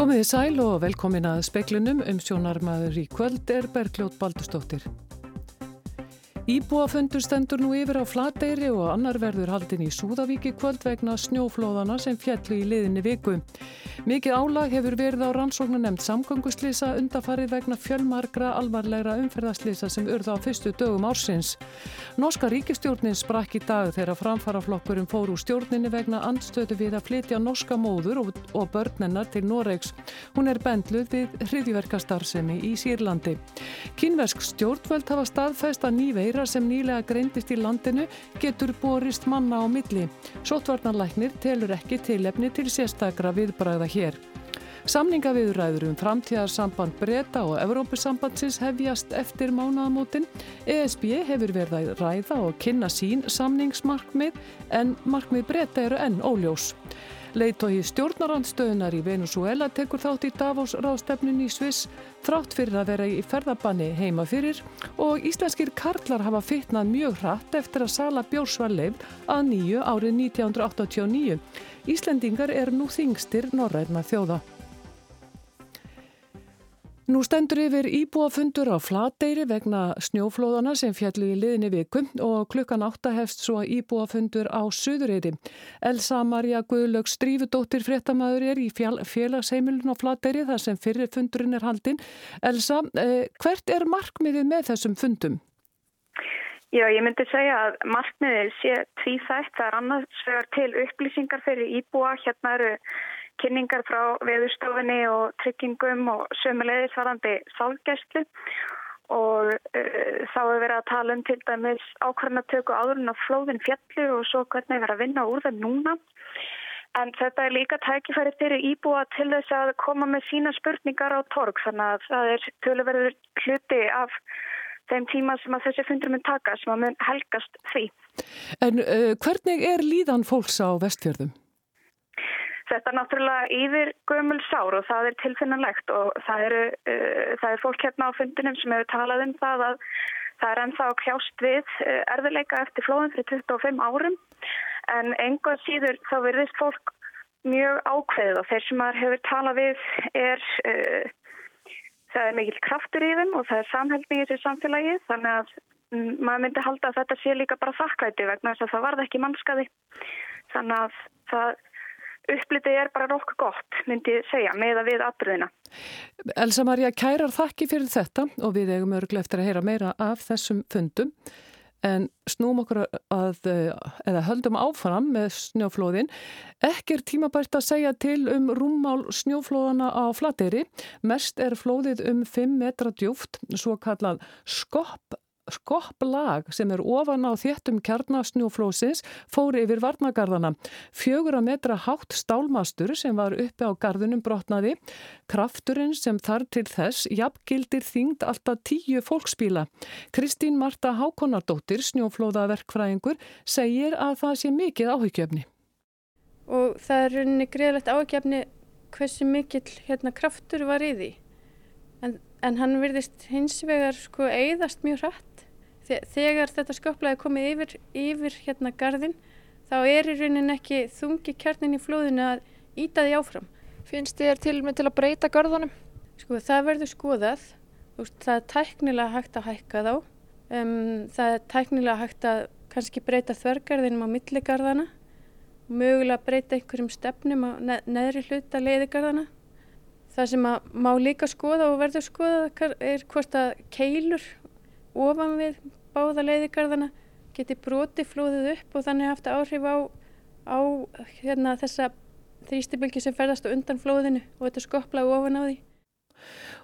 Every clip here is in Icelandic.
Komiði sæl og velkomin að speklunum um sjónarmaður í kvöld er Bergljót Baldustóttir. Íbúafundur stendur nú yfir á Flateyri og annar verður haldin í Súðavíki kvöld vegna snjóflóðana sem fjallu í liðinni viku. Mikið álag hefur verið á rannsóknu nefnd samgönguslýsa undafarið vegna fjölmargra alvarlegra umferðarslýsa sem urða á fyrstu dögum ársins. Norska ríkistjórnin sprakk í dag þegar framfaraflokkurum fór úr stjórninni vegna andstöðu við að flytja norska móður og, og börnennar til Noregs. Hún er bendluð við hriðjverkastarfsemi í Sýrlandi. Kínversk stjórnvöld hafa staðfæst að nýveira sem nýlega greindist í landinu getur borist manna á milli. Sotvarnarlæknir telur ekki tilefni til sérstakra viðbræða hér. Samningaviðuræður um framtíðarsamband breyta og Evrópusambandsins hefjast eftir mánaðamótin. ESB hefur verið að ræða og kynna sín samningsmarkmið en markmið breyta eru enn óljós. Leitói stjórnarandstöðunar í Venezuela tekur þátt í Davos ráðstefnin í Sviss þrátt fyrir að vera í ferðabanni heima fyrir og íslenskir karlar hafa fytnað mjög hratt eftir að sala bjórsvarleif að nýju árið 1989. Íslendingar er nú þingstir norræna þjóða. Nú stendur yfir íbúafundur á Flateyri vegna snjóflóðana sem fjallu í liðinni viku og klukkan átta hefst svo íbúafundur á Suðureyri. Elsa Maria Guðlög Strífudóttir fréttamaður er í félagsheimilun á Flateyri þar sem fyrir fundurinn er haldinn. Elsa, eh, hvert er markmiðið með þessum fundum? Já, ég myndi segja að markmiðið sé tvíþætt. Það er annars vegar til upplýsingar fyrir íbúa. Hérna eru kynningar frá veðurstofinni og tryggingum og sömulegis varandi sálgæslu og uh, þá er verið að tala um til dæmis ákvarðanatöku áðurinn á flóðin fjallu og svo hvernig er verið að vinna úr þeim núna. En þetta er líka tækifæri fyrir íbúa til þess að koma með sína spurningar á torg þannig að það er töluverður hluti af þeim tíma sem að þessi fundur mun taka sem að mun helgast því. En uh, hvernig er líðan fólks á vestfjörðum? Þetta er náttúrulega yfir gömul sár og það er tilfinnanlegt og það, eru, uh, það er fólk hérna á fundinum sem hefur talað um það að það er ennþá kljást við uh, erfileika eftir flóðum fyrir 25 árum. En enga síður þá verðist fólk mjög ákveðið og þeir sem maður hefur talað við er, uh, það er mikil kraftur í þeim og það er samhæltning í þessu samfélagi. Þannig að maður myndi halda að þetta sé líka bara þakkvæti vegna þess að það varða ekki mannskaði. Þannig að það upplitið er bara nokkuð gott, myndi ég segja, með að við aðbröðina. Elsa Maria, kærar þakki fyrir þetta og við eigum örglega eftir að heyra meira af þessum fundum. En snúm okkur að, eða höldum áfram með snjóflóðin. Ekki er tímabært að segja til um rúmmál snjóflóðana á flateri. Mest er flóðið um 5 metra djúft, svo kallað skopp skopplag sem er ofan á þéttum kjarnasnjúflósins fór yfir varnagarðana. Fjögur að metra hátt stálmastur sem var uppi á garðunum brotnaði. Krafturinn sem þar til þess jafngildir þingd alltaf tíu fólksbíla. Kristín Marta Hákonardóttir, snjóflóðaverkfræðingur, segir að það sé mikið áhugjefni. Og það er rauninni greiðlegt áhugjefni hversu mikill hérna, kraftur var í því. En, en hann virðist hins vegar sko eigðast mjög hratt þegar þetta sköplaði komið yfir, yfir hérna gardin þá er í raunin ekki þungi kjarnin í flóðinu að íta því áfram. Finnst þér til með til að breyta gardunum? Sko það verður skoðað, veist, það er tæknilega hægt að hækka þá, um, það er tæknilega hægt að kannski breyta þvergarðinum á milligarðana, mögulega breyta einhverjum stefnum á neðri hluta leiðigarðana. Það sem má líka skoða og verður skoðað er hvort að keilur ofan við báða leiðigarðana geti broti flóðið upp og þannig haft áhrif á, á hérna, þessa þrýstibilgi sem ferðast undan flóðinu og þetta skoplaði ofan á því.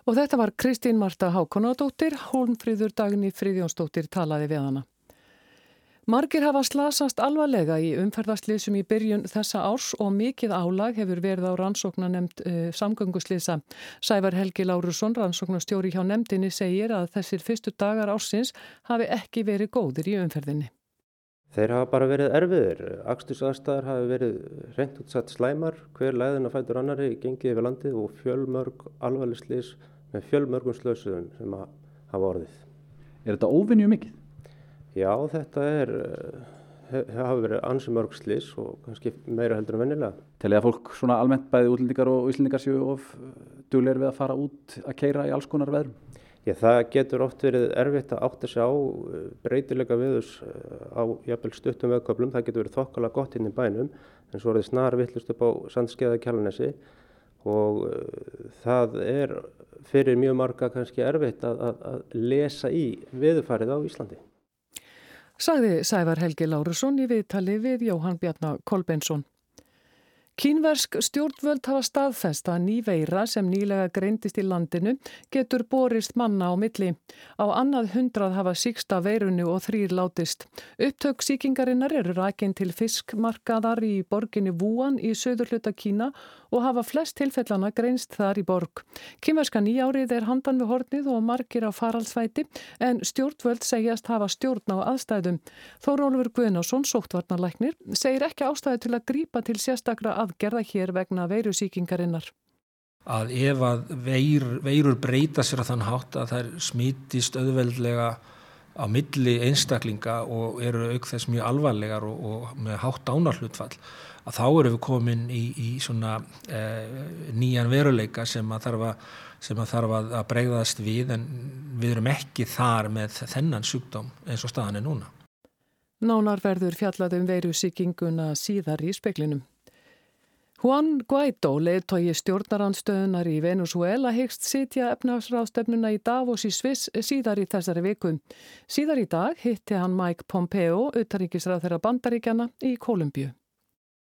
Og þetta var Kristín Marta Hákonadóttir, Hólmfríður Dagni Fríðjónsdóttir talaði við hana. Margir hafa slasast alvarlega í umferðarslýsum í byrjun þessa árs og mikið álag hefur verið á rannsóknar nefnd uh, eh, samgönguslýsa. Sævar Helgi Lárusson, rannsóknarstjóri hjá nefndinni, segir að þessir fyrstu dagar ársins hafi ekki verið góðir í umferðinni. Þeir hafa bara verið erfiðir. Akstursaðstæðar hafi verið reynd útsatt slæmar, hver læðin að fætur annari gengið yfir landið og fjölmörg alvarleg slýs með fjölmörgum slösuðum sem hafa orðið. Er þetta óvinju mikið? Já, þetta er, hafa verið ansi mörg slis og kannski meira heldur en vennilega. Telið að fólk svona almennt bæði útlendingar og íslendingar séu of dugleir við að fara út að keira í alls konar veðrum? Já, það getur oft verið erfitt að átta sig á breytilega viðus á jafnvel stuttum veðköplum. Það getur verið þokkalega gott inn í bænum en svo er það snar vittlust upp á sandskeiða kjálunesi og það er fyrir mjög marga kannski erfitt að, að, að lesa í viðfarið á Íslandi. Sagði Sævar Helgi Lárusson í viðtali við Jóhann Bjarnar Kolbensson. Kínversk stjórnvöld hafa staðfest að ný veira sem nýlega greindist í landinu getur borist manna á milli. Á annað hundrað hafa síksta veirunu og þrýr látist. Upptök síkingarinnar eru rækinn til fiskmarkaðar í borginni Wuhan í söðurluta Kína og hafa flest tilfellana greinst þar í borg. Kínverska nýjárið er handan við hornið og margir á faraldsvæti en stjórnvöld segjast hafa stjórn á aðstæðum. Þórólfur Guðnarsson, sóttvarnarlæknir, segir ekki ástæði til að grípa til sérstakra aðgerða hér vegna veirusíkingarinnar? Að ef að veir, veirur breyta sér að þann hátt að þær smítist auðveldlega á milli einstaklinga og eru auk þess mjög alvarlegar og, og með hátt ánarhlutfall að þá eru við komin í, í svona e, nýjan veruleika sem að þarf að, sem að, þarf að bregðast við en við erum ekki þar með þennan sjúkdóm eins og staðan er núna. Nánar verður fjallaðum veirusíkinguna síðar í speklinum. Juan Guaidó, leðtogi stjórnarandstöðunar í Venezuela, hegst sitja efnagsráðstefnuna í Davos í Sviss síðar í þessari viku. Síðar í dag hitti hann Mike Pompeo, utaríkisráð þeirra bandaríkjana í Kolumbíu.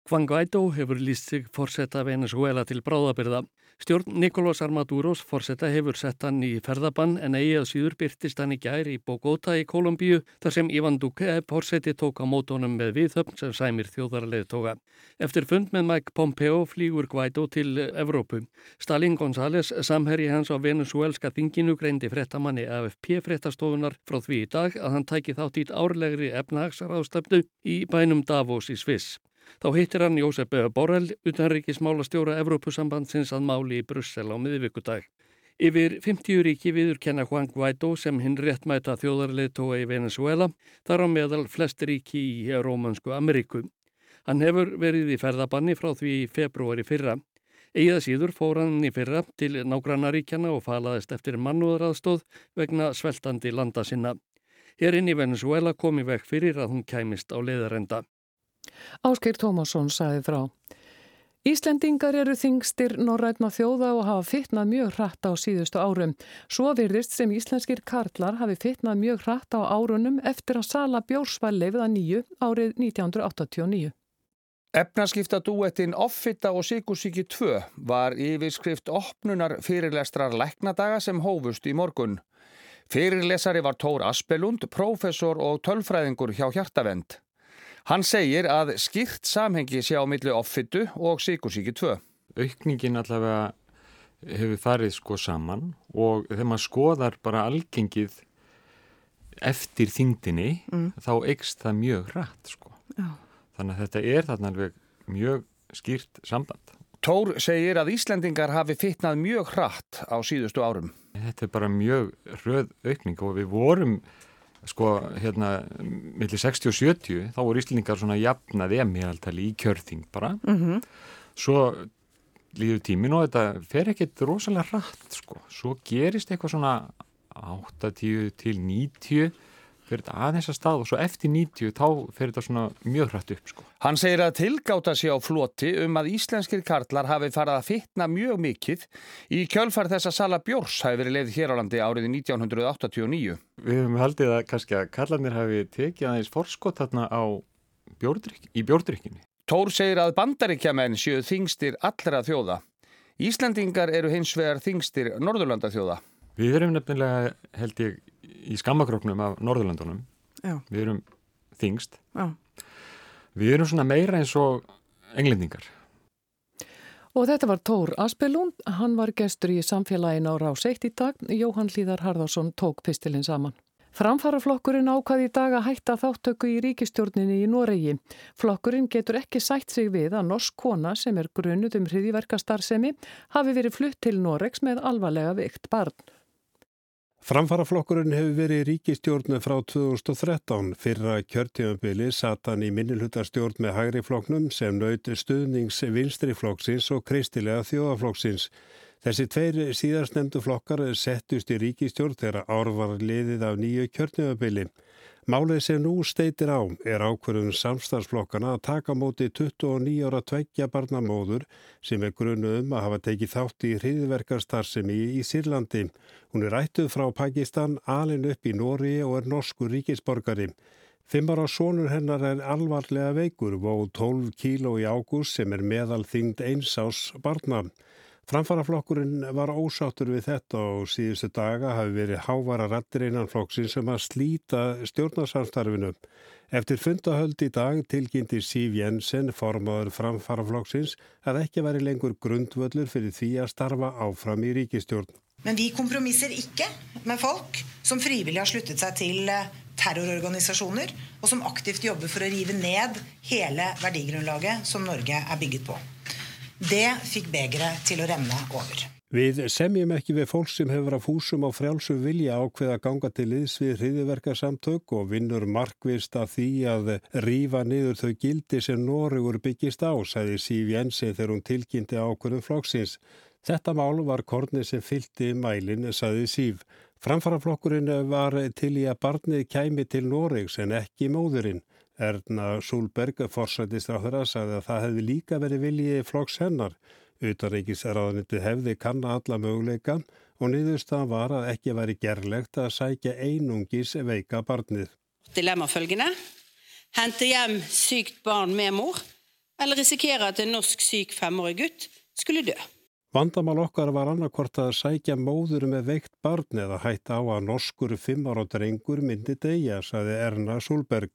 Guaidó hefur líst sig forsetta Venezuela til bráðabyrða. Stjórn Nicolás Armaduros forsetta hefur sett hann í ferðabann en eigið síður byrtist hann í gær í Bogota í Kolumbíu þar sem Ivan Duque forseti tók á mótónum með viðhöfn sem sæmir þjóðarleið tóka. Eftir fund með Mike Pompeo flýgur Guaidó til Evrópu. Stalin González, samherji hans á venezuelska þinginu, greindi frettamanni AFP frettastofunar frá því í dag að hann tæki þátt ít árlegri efnahagsráðstöfnu í bænum Davos í Sviss. Þá hittir hann Jósef Borrell, utanríkismála stjóra Evrópusambandsins að máli í Brussel á miðvíkudag. Yfir 50 ríki viðurkenna Juan Guaidó sem hinn réttmæta þjóðarleðtóa í Venezuela, þar á meðal flest ríki í Rómansku Ameríku. Hann hefur verið í ferðabanni frá því í februari fyrra. Egið síður fór hann í fyrra til nágrannaríkjana og falaðist eftir mannúðaraðstóð vegna sveltandi landa sinna. Hérinn í Venezuela kom í vekk fyrir að hún kæmist á leðarenda. Ásker Tómasson saði frá. Íslendingar eru þingstir norrætna þjóða og hafa fittnað mjög hratt á síðustu árum. Svo virðist sem íslenskir karlar hafi fittnað mjög hratt á árunum eftir að sala bjórsvæli við að nýju árið 1989. Efnaskipta dúettin Offitta og Sikursíki 2 var yfirskrift opnunar fyrirlestrar læknadaga sem hófust í morgun. Fyrirlesari var Tór Aspelund, professor og tölfræðingur hjá Hjartavend. Hann segir að skýrt samhengi sé á milli offittu og síkursíki 2. Aukningin allavega hefur farið sko saman og þegar maður skoðar bara algengið eftir þingdini mm. þá eikst það mjög rætt sko. Já. Þannig að þetta er þarna alveg mjög skýrt samband. Tór segir að Íslendingar hafi fittnað mjög hratt á síðustu árum. Þetta er bara mjög röð aukning og við vorum sko hérna millir 60 og 70 þá voru Íslingar svona jafnað emiðaltali í kjörþing bara mm -hmm. svo líður tímin og þetta fer ekkert rosalega rætt sko svo gerist eitthvað svona 80 til 90 fyrir þetta aðeins að stað og svo eftir 90 þá fyrir þetta svona mjög hrætt upp sko. Hann segir að tilgáta sig á floti um að íslenskir karlar hafi farið að fitna mjög mikið í kjölfar þess að Sala Bjórs hafi verið leið hér á landi árið 1989. Við höfum haldið að kannski að karlarnir hafi tekið aðeins forskot þarna á bjórdrykk, í bjórdrykkinni. Tór segir að bandaríkjamenn séu þingstir allra þjóða. Íslandingar eru hins vegar þingstir Norðurlanda þjóða. Við erum nefnilega, held ég, í skammakróknum af Norðurlandunum. Já. Við erum þingst. Já. Við erum svona meira eins og englendingar. Og þetta var Tór Aspelund, hann var gestur í samfélagin á Rás 1 í dag, Jóhann Líðar Harðarsson tók pistilinn saman. Framfaraflokkurinn ákvaði í dag að hætta þáttöku í ríkistjórninni í Noregi. Flokkurinn getur ekki sætt sig við að norsk kona sem er grunuð um hriðiverkastarðsemi hafi verið flutt til Noregs með alvarlega vikt barn. Framfaraflokkurinn hefur verið í ríkistjórnu frá 2013. Fyrra kjörtíðanbili satt hann í minnilhutarstjórn með hægri floknum sem naut stuðnings vinstriflokksins og kristilega þjóðaflokksins. Þessi tveir síðarsnemdu flokkar settust í ríkistjórn þegar árvar liðið af nýju kjörtíðanbili. Málið sem nú steitir á er ákverðun samstarfsflokkana að taka móti 29 ára tveggja barnamóður sem er grunnu um að hafa tekið þátt í hriðverkarstarfsemi í Sýrlandi. Hún er ættuð frá Pakistan, alin upp í Nóri og er norsku ríkisborgari. Fimmar á sónur hennar er alvarlega veikur, vóð 12 kíló í ágúst sem er meðal þingd einsás barna. Framfaraflokkurinn var ósáttur við þetta og síðustu daga hafi verið hávara rættir einan flokksins sem um að slíta stjórnarsamstarfinu. Eftir fundahöld í dag tilkynnti Siv Jensen, formadur framfaraflokksins, að ekki veri lengur grundvöldur fyrir því að starfa áfram í ríkistjórn. Men vi kompromisser ikke med folk som frivillig har sluttet seg til eh, terrororganisasjoner og som aktivt jobber for å rive ned hele verdigrunnlaget som Norge er bygget på. Det fikk begeret til å renne over. Við semjum ekki við fólk sem hefur að fúsum á frjálsu vilja ákveða ganga til liðs við hriðiverkarsamtök og vinnur markvist að því að rýfa niður þau gildi sem Nóriður byggist á, sagði Sýv Jensi þegar hún tilkynnti ákveðum flokksins. Þetta mál var kornið sem fylgti mælinn, sagði Sýv. Framfaraflokkurinn var til í að barnið kæmi til Nóriðs en ekki móðurinn. Erna Súlberg, forsætistráðara, sagði að það hefði líka verið viljið flokks hennar. Utaríkisraðanitið hefði kanna alla möguleika og niðurstaðan var að ekki væri gerlegt að sækja einungis veika barnið. Dilemmafølgende. Hente hjem sykt barn med mor, eller risikera að en norsk syk femårig gutt skulle dø. Vandamál okkar var annarkort að sækja móður með veikt barn eða hætta á að norskur fimmar og drengur myndi degja, sagði Erna Súlberg.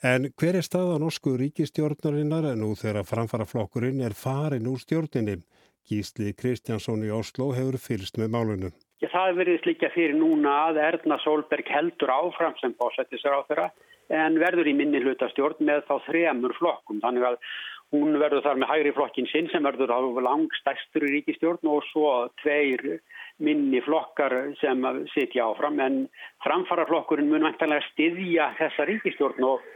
En hver er staða norsku ríkistjórnarinnar en nú þegar framfaraflokkurinn er farin úr stjórninni? Gísli Kristjánsson í Oslo hefur fyrst með málunum. Já, það verður slikja fyrir núna að Erna Solberg heldur áfram sem bósettisar á þeirra en verður í minni hlutastjórn með þá þremur flokkum. Þannig að hún verður þar með hægri flokkin sinn sem verður á langstæstur í ríkistjórn og svo tveir minni flokkar sem sitja áfram en framfaraflokkurinn mun vantanlega styðja þessa ríkistjórn og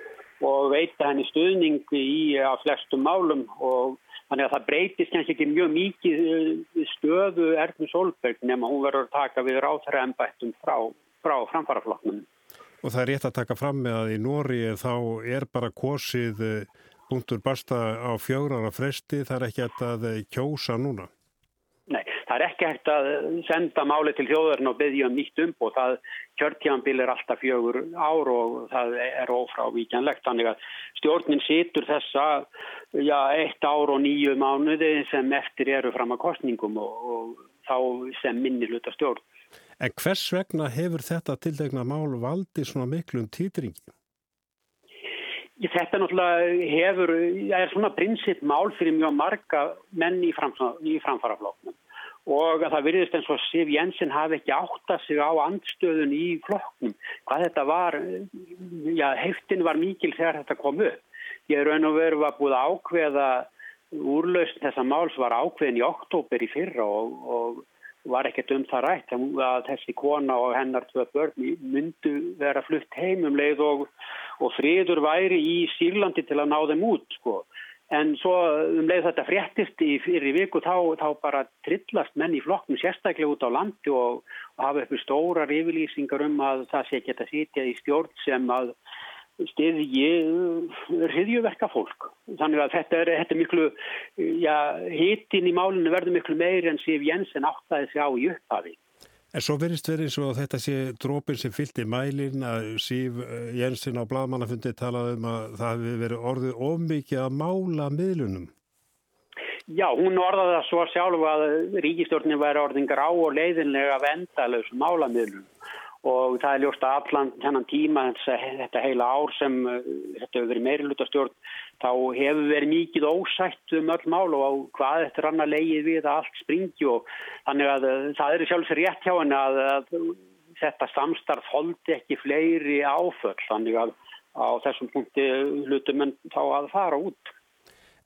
og veita henni stuðning í að flestum málum og þannig að það breytist kannski ekki mjög mikið eh, stöðu Erfnur Solberg nema hún verður að taka við ráþæra ennbættum frá, frá framfaraflokknum. Og það er rétt að taka fram með að í Nóri þá er bara kosið búntur eh, basta á fjögrara fresti, það er ekki að eh, kjósa núna. Það er ekki hægt að senda máli til þjóðurinn og byggja um nýtt umboð. Það kjörtjánbil er alltaf fjögur ár og það er ófrávíkjanlegt. Þannig að stjórnin situr þessa já, eitt ár og nýju mánuði sem eftir eru fram að kostningum og, og þá sem minni hluta stjórn. En hvers vegna hefur þetta tildegna mál valdi svona miklum týtringi? Þetta náttúrulega hefur, er svona prinsipmál fyrir mjög marga menn í, í framfarafloknum og það virðist eins og Sif Jensen hafi ekki átta sig á andstöðun í flokknum. Hvað þetta var, já, heftin var mikil þegar þetta kom upp. Ég er raun og veru var búið að ákveða úrlausn þessa máls var ákveðin í oktober í fyrra og, og var ekkert um það rætt að þessi kona og hennar tvö börn myndu vera flutt heim um leið og, og friður væri í Sýrlandi til að ná þeim út sko. En svo um leið þetta fréttist í fyrir viku þá, þá bara trillast menn í flokknum sérstaklega út á landi og, og hafa eitthvað stórar yfirlýsingar um að það sé geta sitja í stjórn sem að stiðji hriðjuverka fólk. Þannig að þetta er, þetta er miklu, já, hitin í málunum verður miklu meiri en Sif Jensen áttaði sig á í upphafi. En svo verist verið svo að þetta sé drópin sem fylgti mælin að Sif eh, Jensen á Bladmannafundi talaði um að það hefði verið orðið ómikið að mála miðlunum. Já, hún orðaði það svo sjálf að ríkistjórnir væri orðin grá og leiðinlega vendalös mála miðlunum og það er ljóst að allan þennan tíma þetta heila ár sem uh, þetta hefur verið meiri lutastjórn þá hefur verið mikið ósætt um öll mál og hvað þetta er annað leið við að allt springi og þannig að uh, það eru sjálfsögur rétt hjá henni að, að þetta samstarf holdi ekki fleiri áföll þannig að á þessum punkti hlutum en þá að fara út.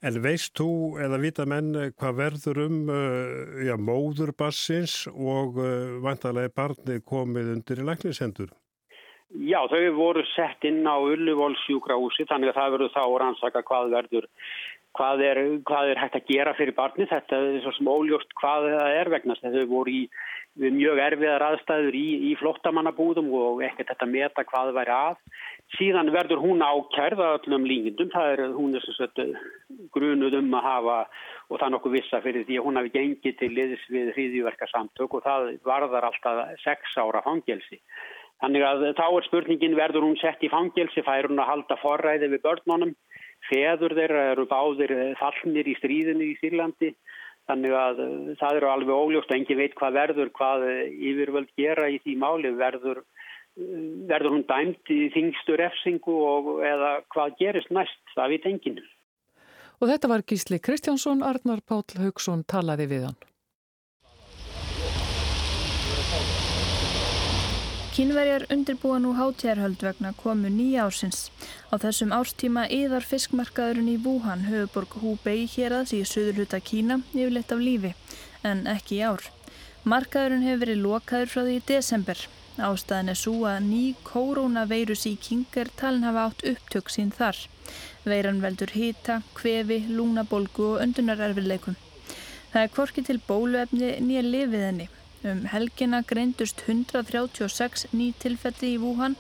En veist þú eða vita menn hvað verður um uh, já, móðurbassins og uh, vantarlega barnið komið undir í læknisendur? Já, þau voru sett inn á Ulluvólsjúkrahúsi þannig að það verður þá rannsaka hvað verður hvað er, hvað er hægt að gera fyrir barni þetta er svo smóljóst hvað það er vegnast þau voru í mjög erfiðar aðstæður í, í flottamannabúðum og ekkert þetta meta hvað væri að. Síðan verður hún ákærð að öllum língindum, það er hún er sagt, grunuð um að hafa og það nokkuð vissa fyrir því að hún hafi gengið til liðs við hriðjúverka samtök og það varðar alltaf sex ára fangelsi. Þannig að þá er spurningin verður hún sett í fangelsi, fær hún að halda forræði við börnunum? Feður þeirra eru báðir eh, fallnir í stríðinu í Sýrlandi þannig að eh, það eru alveg óljóst engi veit hvað verður, hvað eh, yfirvöld gera í því máli verður verður hún dæmt í þingstu refsingu og eða hvað gerist næst, það veit enginn. Og þetta var Gísli Kristjánsson, Arnar Páll Haugsson talaði við hann. Kínverjar undirbúa nú hátíðarhöld vegna komu nýja ársins. Á þessum árstíma yðar fiskmarkaðurinn í Wuhan, höfuborg Hubei hér aðs í söðurluta Kína, yfirleitt af lífi, en ekki í ár. Markaðurinn hefur verið lokaður frá því í desember. Ástæðin er svo að ný koronaveirusíking er talin hafa átt upptök sín þar. Veiran veldur hýta, kvefi, lúnabolgu og öndunarerfileikum. Það er kvorki til bóluefni nýja lifiðinni Um helgina greindust 136 ný tilfelli í Wuhan.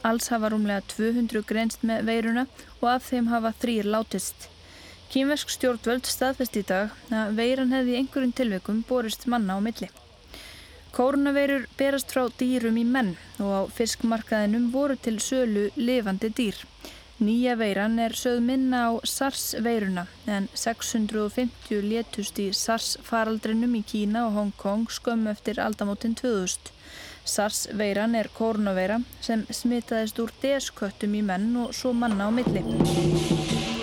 Alls hafa rúmlega 200 greinst með veiruna og af þeim hafa þrýr látist. Kínversk stjórnvöld staðfest í dag að veiran hefði einhverjum tilveikum borist manna á milli. Kórnaveirur berast frá dýrum í menn og á fiskmarkaðinum voru til sölu lifandi dýr. Nýja veiran er sögð minna á SARS-veiruna en 650 létust í SARS-faraldrinum í Kína og Hong Kong skömm eftir aldamótin 2000. SARS-veiran er kórnaveira sem smitaðist úr desköttum í menn og svo manna á milli.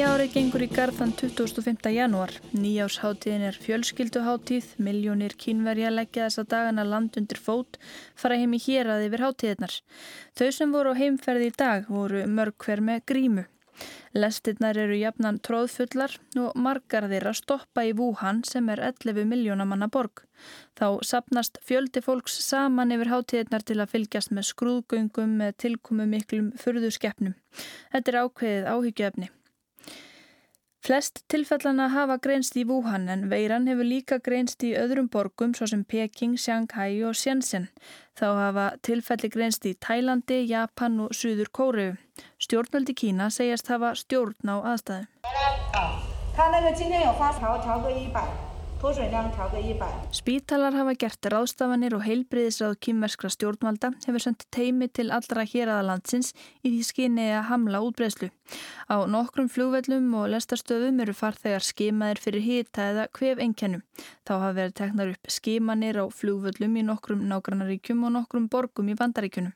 Nýjárið gengur í garðan 25. janúar. Nýjársháttíðin er fjölskylduháttíð, miljónir kínverja leggja þessa dagana land undir fót, fara heim í hér yfir háttíðinar. Þau sem voru á heimferði í dag voru mörg hver með grímu. Lestirnar eru jafnan tróðfullar og margar þeirra stoppa í Wuhan sem er 11 miljónamanna borg. Þá sapnast fjöldi fólks saman yfir háttíðinar til að fylgjast með skrúðgöngum með tilkomu miklum furðuskeppnum. Þetta er ákveðið áhyggjöfni. Flest tilfellana hafa greinst í Wuhan en veiran hefur líka greinst í öðrum borgum svo sem Peking, Shanghai og Shenzhen. Þá hafa tilfelli greinst í Tælandi, Japan og Suður Kóru. Stjórnvöldi Kína segjast hafa stjórn á aðstæðu. Spítalar hafa gert ráðstafanir og heilbriðisráð kýmverskra stjórnvalda hefur sendt teimi til allra héræðalandsins í því skinni að hamla útbreyslu. Á nokkrum flugvellum og lestarstöðum eru farþegar skimaðir fyrir hýta eða hvef einkennum. Þá hafa verið teknar upp skimanir á flugvellum í nokkrum nágrannaríkjum og nokkrum borgum í vandaríkunum.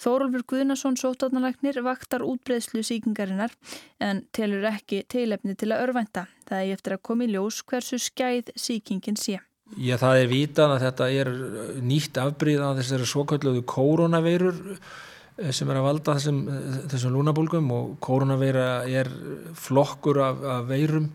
Þórólfur Guðnason sótarnalæknir vaktar útbreðslu síkingarinnar en telur ekki teilefni til að örvænta. Það er eftir að komi ljós hversu skæð síkingin sé. Já, það er vitað að þetta er nýtt afbríð á þessari svokölluðu koronaveirur eh, sem er að valda þessum, þessum lúnabólgum og koronaveira er flokkur af, af veirum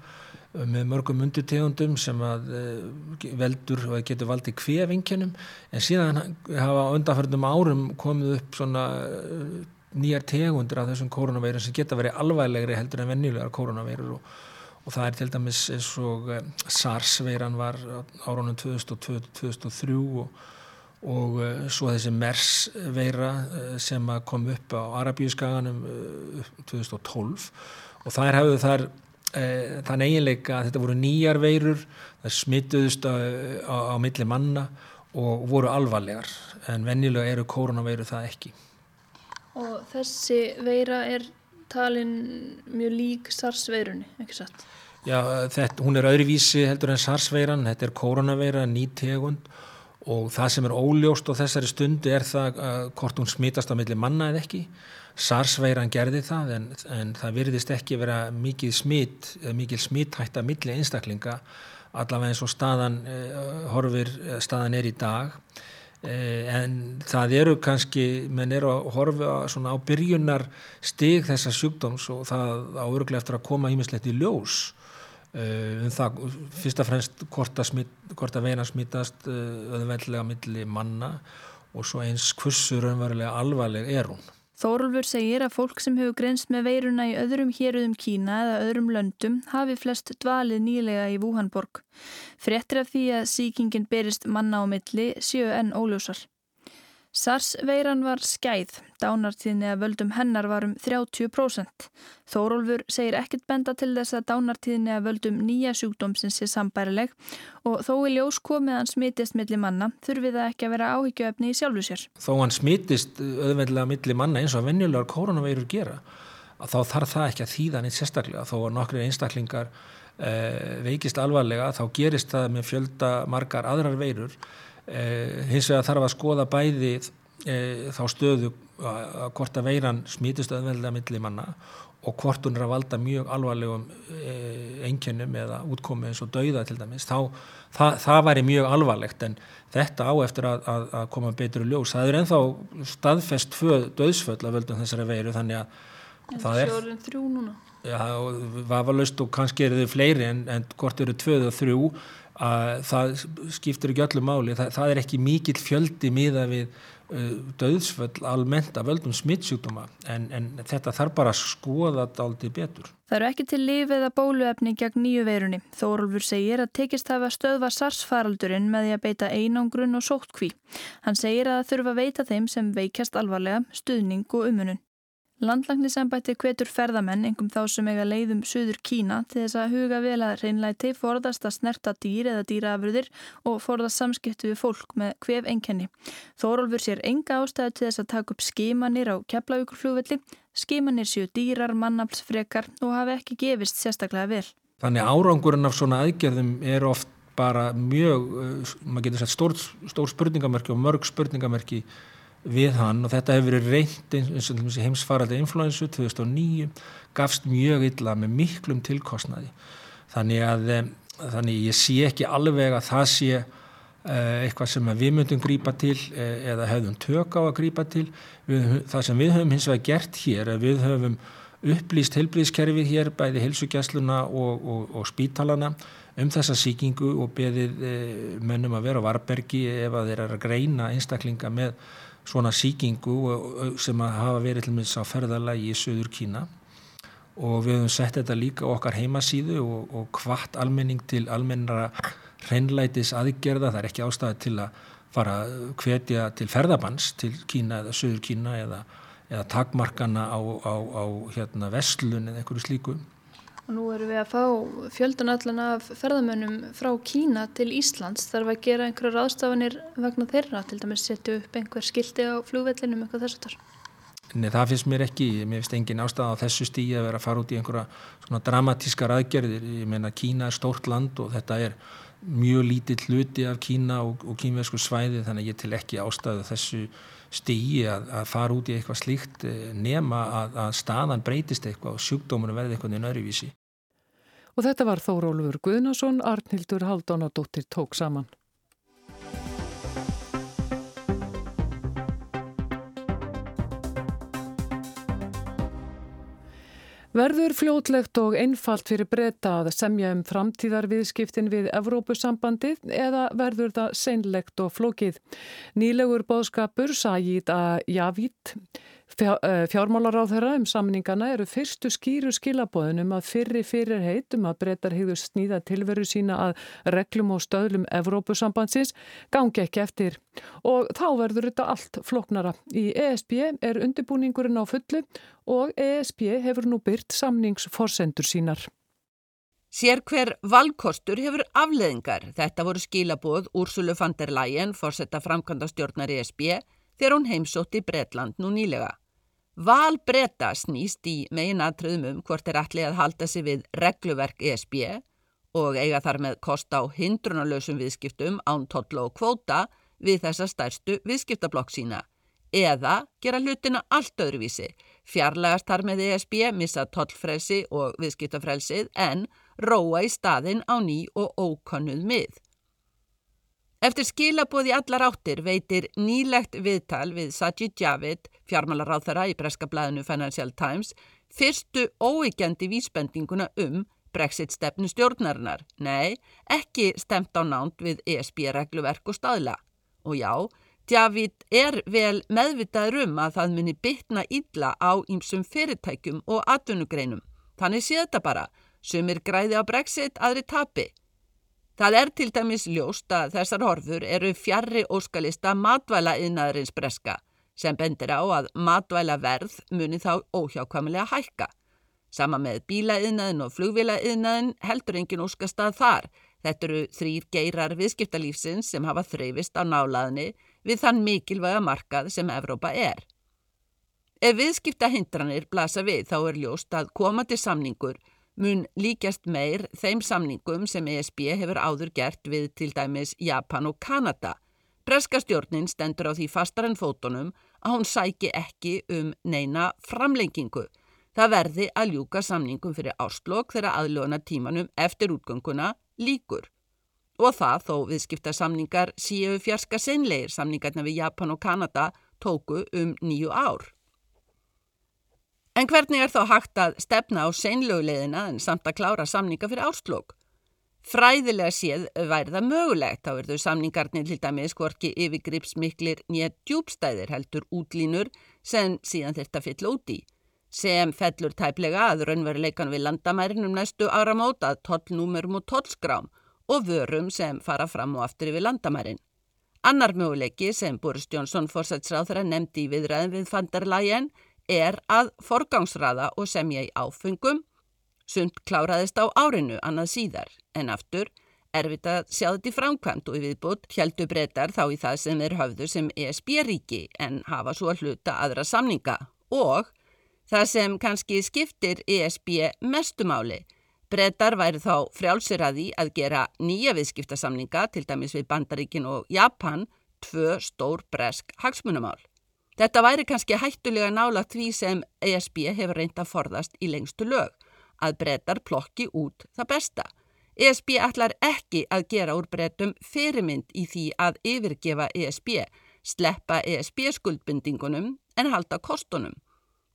með mörgum undirtegundum sem að eh, veldur og getur valdið kvefinkinum en síðan hafa undanfærndum árum komið upp svona eh, nýjar tegundir af þessum koronaveirun sem geta verið alvæglegri heldur en vennilegar koronaveirur og, og það er til dæmis eins og eh, SARS-veiran var árunum 2002-2003 og, og svo þessi MERS-veira sem kom upp á Arabíuskaganum 2012 og þær hafðu þar e, þann eiginleika að þetta voru nýjar veirur það smituðust á, á, á milli manna og voru alvarlegar en vennilega eru koronaveiru það ekki Og þessi veira er talin mjög lík SARS-veirunni, ekki satt? Já, þetta, hún er öðruvísi heldur en SARS-veiran, þetta er koronaveira, nýtegund og það sem er óljóst á þessari stundu er það hvort hún smitast á milli manna eða ekki SARS-veiran gerði það en, en það virðist ekki vera smitt, mikið smittætt að milli einstaklinga allavega eins og staðan uh, horfir, staðan er í dag en það eru kannski, menn eru að horfa svona á byrjunar stig þessa sjúkdóms og það á öruglega eftir að koma ímislegt í ljós um það, fyrst og fremst hvort að, hvort að veina smittast öðvendlega milli manna og svo eins hversu raunverulega alvarleg er hún. Þórulfur segir að fólk sem hefur grenst með veiruna í öðrum héruðum Kína eða öðrum löndum hafi flest dvalið nýlega í Vúhanborg. Frettir af því að síkingin berist manna á milli séu enn óljósar. SARS-veiran var skæð, dánartíðni að völdum hennar var um 30%. Þórólfur segir ekkit benda til þess að dánartíðni að völdum nýja sjúkdómsins sé sambærileg og þó í ljós komið hann smitist millir manna þurfið það ekki að vera áhyggjöfni í sjálfu sér. Þó hann smitist auðvendlega millir manna eins og venjulegar koronaveirur gera, þá þarf það ekki að þýða neitt sérstaklega. Þó að nokkri einstaklingar eh, veikist alvarlega þá gerist það með fjölda margar aðrar veirur Eh, hins vegar þarf að skoða bæði eh, þá stöðu að hvort að veiran smítist öðveldlega millir manna og hvort hún er að valda mjög alvarlegum eh, einkennum eða útkomi eins og dauða til dæmis, þá það, það væri mjög alvarlegt en þetta á eftir að, að, að koma betur í ljós. Það er enþá staðfest döðsföll að völdum þessari veiru þannig að en það er... Sjórun þrjú núna? Já, vafalust og kannski eru þau fleiri en, en hvort eru tvöð og þrjú að það skiptir ekki öllu máli, það, það er ekki mikill fjöldi miða við döðsföll almennt af völdum smittsjúkdóma en, en þetta þarf bara að skoða þetta aldrei betur. Það eru ekki til lif eða bóluefni gegn nýju veirunni. Þórólfur segir að tekist hafa stöðva SARS-faraldurinn með því að beita einangrun og sóttkví. Hann segir að það þurfa að veita þeim sem veikast alvarlega stuðning og umunun. Landlagnisembætti hvetur ferðamenn, engum þá sem eiga leiðum Suður Kína, til þess að huga vel að reynlæti, forðast að snerta dýr eða dýraafröðir og forðast samskiptu við fólk með hvef enkenni. Þórólfur sér enga ástæðu til þess að taka upp skimanir á keflavíkurflúvelli, skimanir séu dýrar, mannaflsfrekar og hafi ekki gefist sérstaklega vel. Þannig árangurinn af svona aðgerðum er oft bara mjög, uh, maður getur sagt stór, stór spurningamerki og mörg spurningamerki við hann og þetta hefur verið reynd eins og heimsfaraldi influensu 2009 gafst mjög illa með miklum tilkostnaði. Þannig að þannig ég sé ekki alveg að það sé uh, eitthvað sem við myndum grípa til uh, eða hefðum tök á að grípa til. Við, það sem við höfum hins vegar gert hér við höfum upplýst helbriðskerfið hér bæði helsugjastluna og, og, og spítalana um þessa síkingu og beðið uh, mönnum að vera á varbergi ef að þeir eru að greina einstaklinga með svona síkingu sem að hafa verið til minnst á ferðalagi í Suður Kína. Og við höfum sett þetta líka okkar heimasíðu og, og hvart almenning til almennara hreinlætis aðgerða, það er ekki ástæði til að fara hvetja til ferðabanns til Kína eða Suður Kína eða, eða takmarkana á, á, á hérna, vestlun eða einhverju slíku Og nú erum við að fá fjöldan allan af ferðamönnum frá Kína til Íslands. Þarf að gera einhverja ráðstafanir vegna þeirra, til dæmis setja upp einhver skildi á flúvellinum eitthvað þess að þar? Nei, það finnst mér ekki. Mér finnst engin ástæða á þessu stíi að vera að fara út í einhverja svona dramatískar aðgerðir. Ég meina Kína er stórt land og þetta er mjög lítill hluti af Kína og, og kínvesku svæði þannig ég til ekki ástæðu þessu stíi að, að fara út í eitthvað slíkt eh, nema að, að staðan breytist eitthvað og sjúkdómunum verði eitthvað í nöruvísi. Og þetta var Þórólfur Guðnason, Arnildur Haldónadóttir tók saman. Verður fljótlegt og einfalt fyrir breyta að semja um framtíðarviðskiptin við Evrópusambandið eða verður það seinlegt og flókið? Nýlegur bóðskapur Sajid Eh, fjármálaráðherra um samningana eru fyrstu skýru skilabóðunum að fyrri fyrir heitum að breytar hefur sníða tilveru sína að reglum og stöðlum Evrópusambandsins gangi ekki eftir. Og þá verður þetta allt floknara. Í ESB er undirbúningurinn á fullu og ESB hefur nú byrt samningsforsendur sínar. Sér hver valkostur hefur afleðingar. Þetta voru skilabóð Úrsulu van der Leyen, fórsetta framkvæmda stjórnar ESB, þegar hún heimsótti Bretland nú nýlega. Val breyta snýst í megin aðtröðum um hvort er allir að halda sig við regluverk ESB og eiga þar með kost á hindrunarlösum viðskiptum án totla og kvóta við þessa stærstu viðskiptablokk sína eða gera hlutina allt öðruvísi, fjarlægast þar með ESB, missa tollfrelsi og viðskiptafrelsið en róa í staðin á ný og ókonnuð mið. Eftir skilabóði allar áttir veitir nýlegt viðtal við Sajid Javid, fjármálaráþara í breskablaðinu Financial Times, fyrstu óegjandi vísbendinguna um Brexit stefnu stjórnarinnar. Nei, ekki stemt á nánt við ESB-regluverk og staðla. Og já, Javid er vel meðvitaður um að það muni bytna illa á ýmsum fyrirtækjum og atvinnugreinum. Þannig sé þetta bara, sumir græði á Brexit, aðri tapi. Það er til dæmis ljóst að þessar horfur eru fjarrri óskalista matvæla yðnaðurins breska sem bendir á að matvæla verð muni þá óhjákvæmulega hækka. Sama með bílaðiðnaðin og flugvilaðiðnaðin heldur engin óskastað þar. Þetta eru þrýr geirar viðskiptalífsins sem hafa þreyfist á nálaðni við þann mikilvæga markað sem Evrópa er. Ef viðskiptahindranir blasa við þá er ljóst að komandi samningur mun líkjast meir þeim samningum sem ESB hefur áður gert við til dæmis Japan og Kanada. Breska stjórnin stendur á því fastar en fótonum að hún sæki ekki um neina framlengingu. Það verði að ljúka samningum fyrir áslokk þegar aðljóna tímanum eftir útgönguna líkur og það þó viðskipta samningar síu fjarska seinleir samningarna við Japan og Kanada tóku um nýju ár. En hvernig er þá hægt að stefna á seinlögulegina en samt að klára samninga fyrir áslokk? Fræðilega séð væri það mögulegt, þá er þau samningarnir til dæmis hvorki yfirgripsmiklir nýja djúbstæðir heldur útlínur sem síðan þetta fyll út í, sem fellur tæplega að raunveruleikan við landamærinum næstu áramót að tollnúmerum og tollskrám og vörum sem fara fram og aftur yfir landamærin. Annar möguleiki sem Boris Jónsson fórsætsráþra nefndi í viðræðin við Fanderlægen er að forgangsraða og semja í áfengum. Sund kláraðist á árinu annað síðar en aftur erfitt að sjá þetta í framkvæmt og í viðbútt heldu breytar þá í það sem er höfðu sem ESB-ríki en hafa svo að hluta aðra samninga og það sem kannski skiptir ESB mestumáli Brettar væri þá frjálsir að því að gera nýja viðskiptasamninga, til dæmis við Bandaríkin og Japan, tvö stór bresk hagsmunumál. Þetta væri kannski hættulega nála því sem ESB hefur reynd að forðast í lengstu lög, að brettar plokki út það besta. ESB ætlar ekki að gera úr brettum fyrirmynd í því að yfirgefa ESB, sleppa ESB skuldbindingunum en halda kostunum.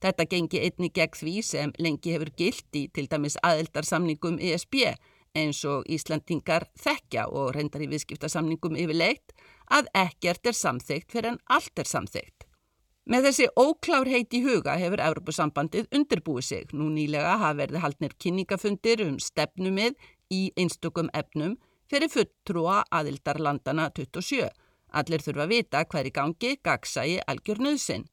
Þetta gengi einni gegn því sem lengi hefur gilt í til dæmis aðeldarsamningum ESB eins og Íslandingar þekkja og reyndar í viðskiptasamningum yfirleitt að ekkert er samþygt fyrir en allt er samþygt. Með þessi óklárheit í huga hefur Evropasambandið undirbúið sig. Nú nýlega hafa verið haldnir kynningafundir um stefnumið í einstökum efnum fyrir fulltrúa aðildarlandana 27. Allir þurfa að vita hver í gangi gagsægi algjörnuðsinn.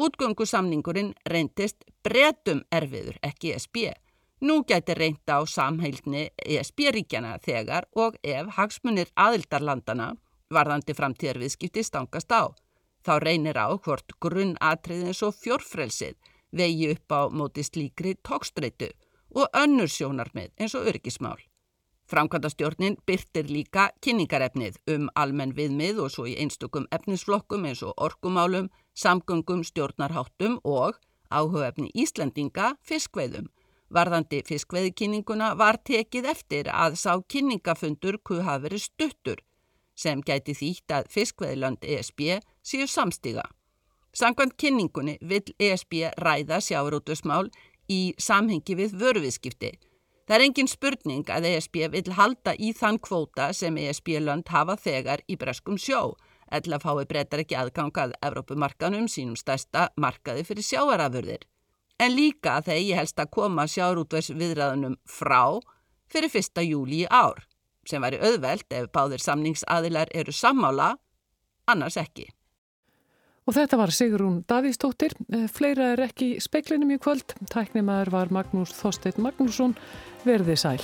Útgöngusamningurinn reyndist bretum erfiður, ekki ESB. Nú gæti reynda á samheilni ESB-ríkjana þegar og ef hagsmunir aðildarlandana varðandi framtíðarviðskipti stangast á. Þá reynir á hvort grunnatriðins og fjórfrelsið vegi upp á móti slíkri tókstreitu og önnur sjónarmið eins og örgismál. Framkvæmdastjórnin byrtir líka kynningarefnið um almenn viðmið og svo í einstökum efnisflokkum eins og orkumálum, samgöngum, stjórnarháttum og áhugefni Íslandinga fiskveiðum. Varðandi fiskveiðkynninguna var tekið eftir að sá kynningafundur kuð hafi verið stuttur sem gæti þýtt að fiskveiðlönd ESB séu samstiga. Samkvæmt kynningunni vill ESB ræða sjáurútusmál í samhengi við vöruviðskipti Það er engin spurning að ESB vil halda í þann kvóta sem ESB-lönd hafa þegar í breskum sjó, eða fái breytar ekki aðgangað Evrópumarkanum sínum stærsta markaði fyrir sjáarafurðir. En líka þegar ég helst að koma sjárútvers viðræðunum frá fyrir 1. júli í ár, sem væri auðvelt ef báðir samningsaðilar eru sammála, annars ekki. Og þetta var Sigrún Davíðstóttir. Eh, fleira er ekki speiklinum í kvöld. Tæknimaður var Magnús Þorstein Magnússon. Verði sæl.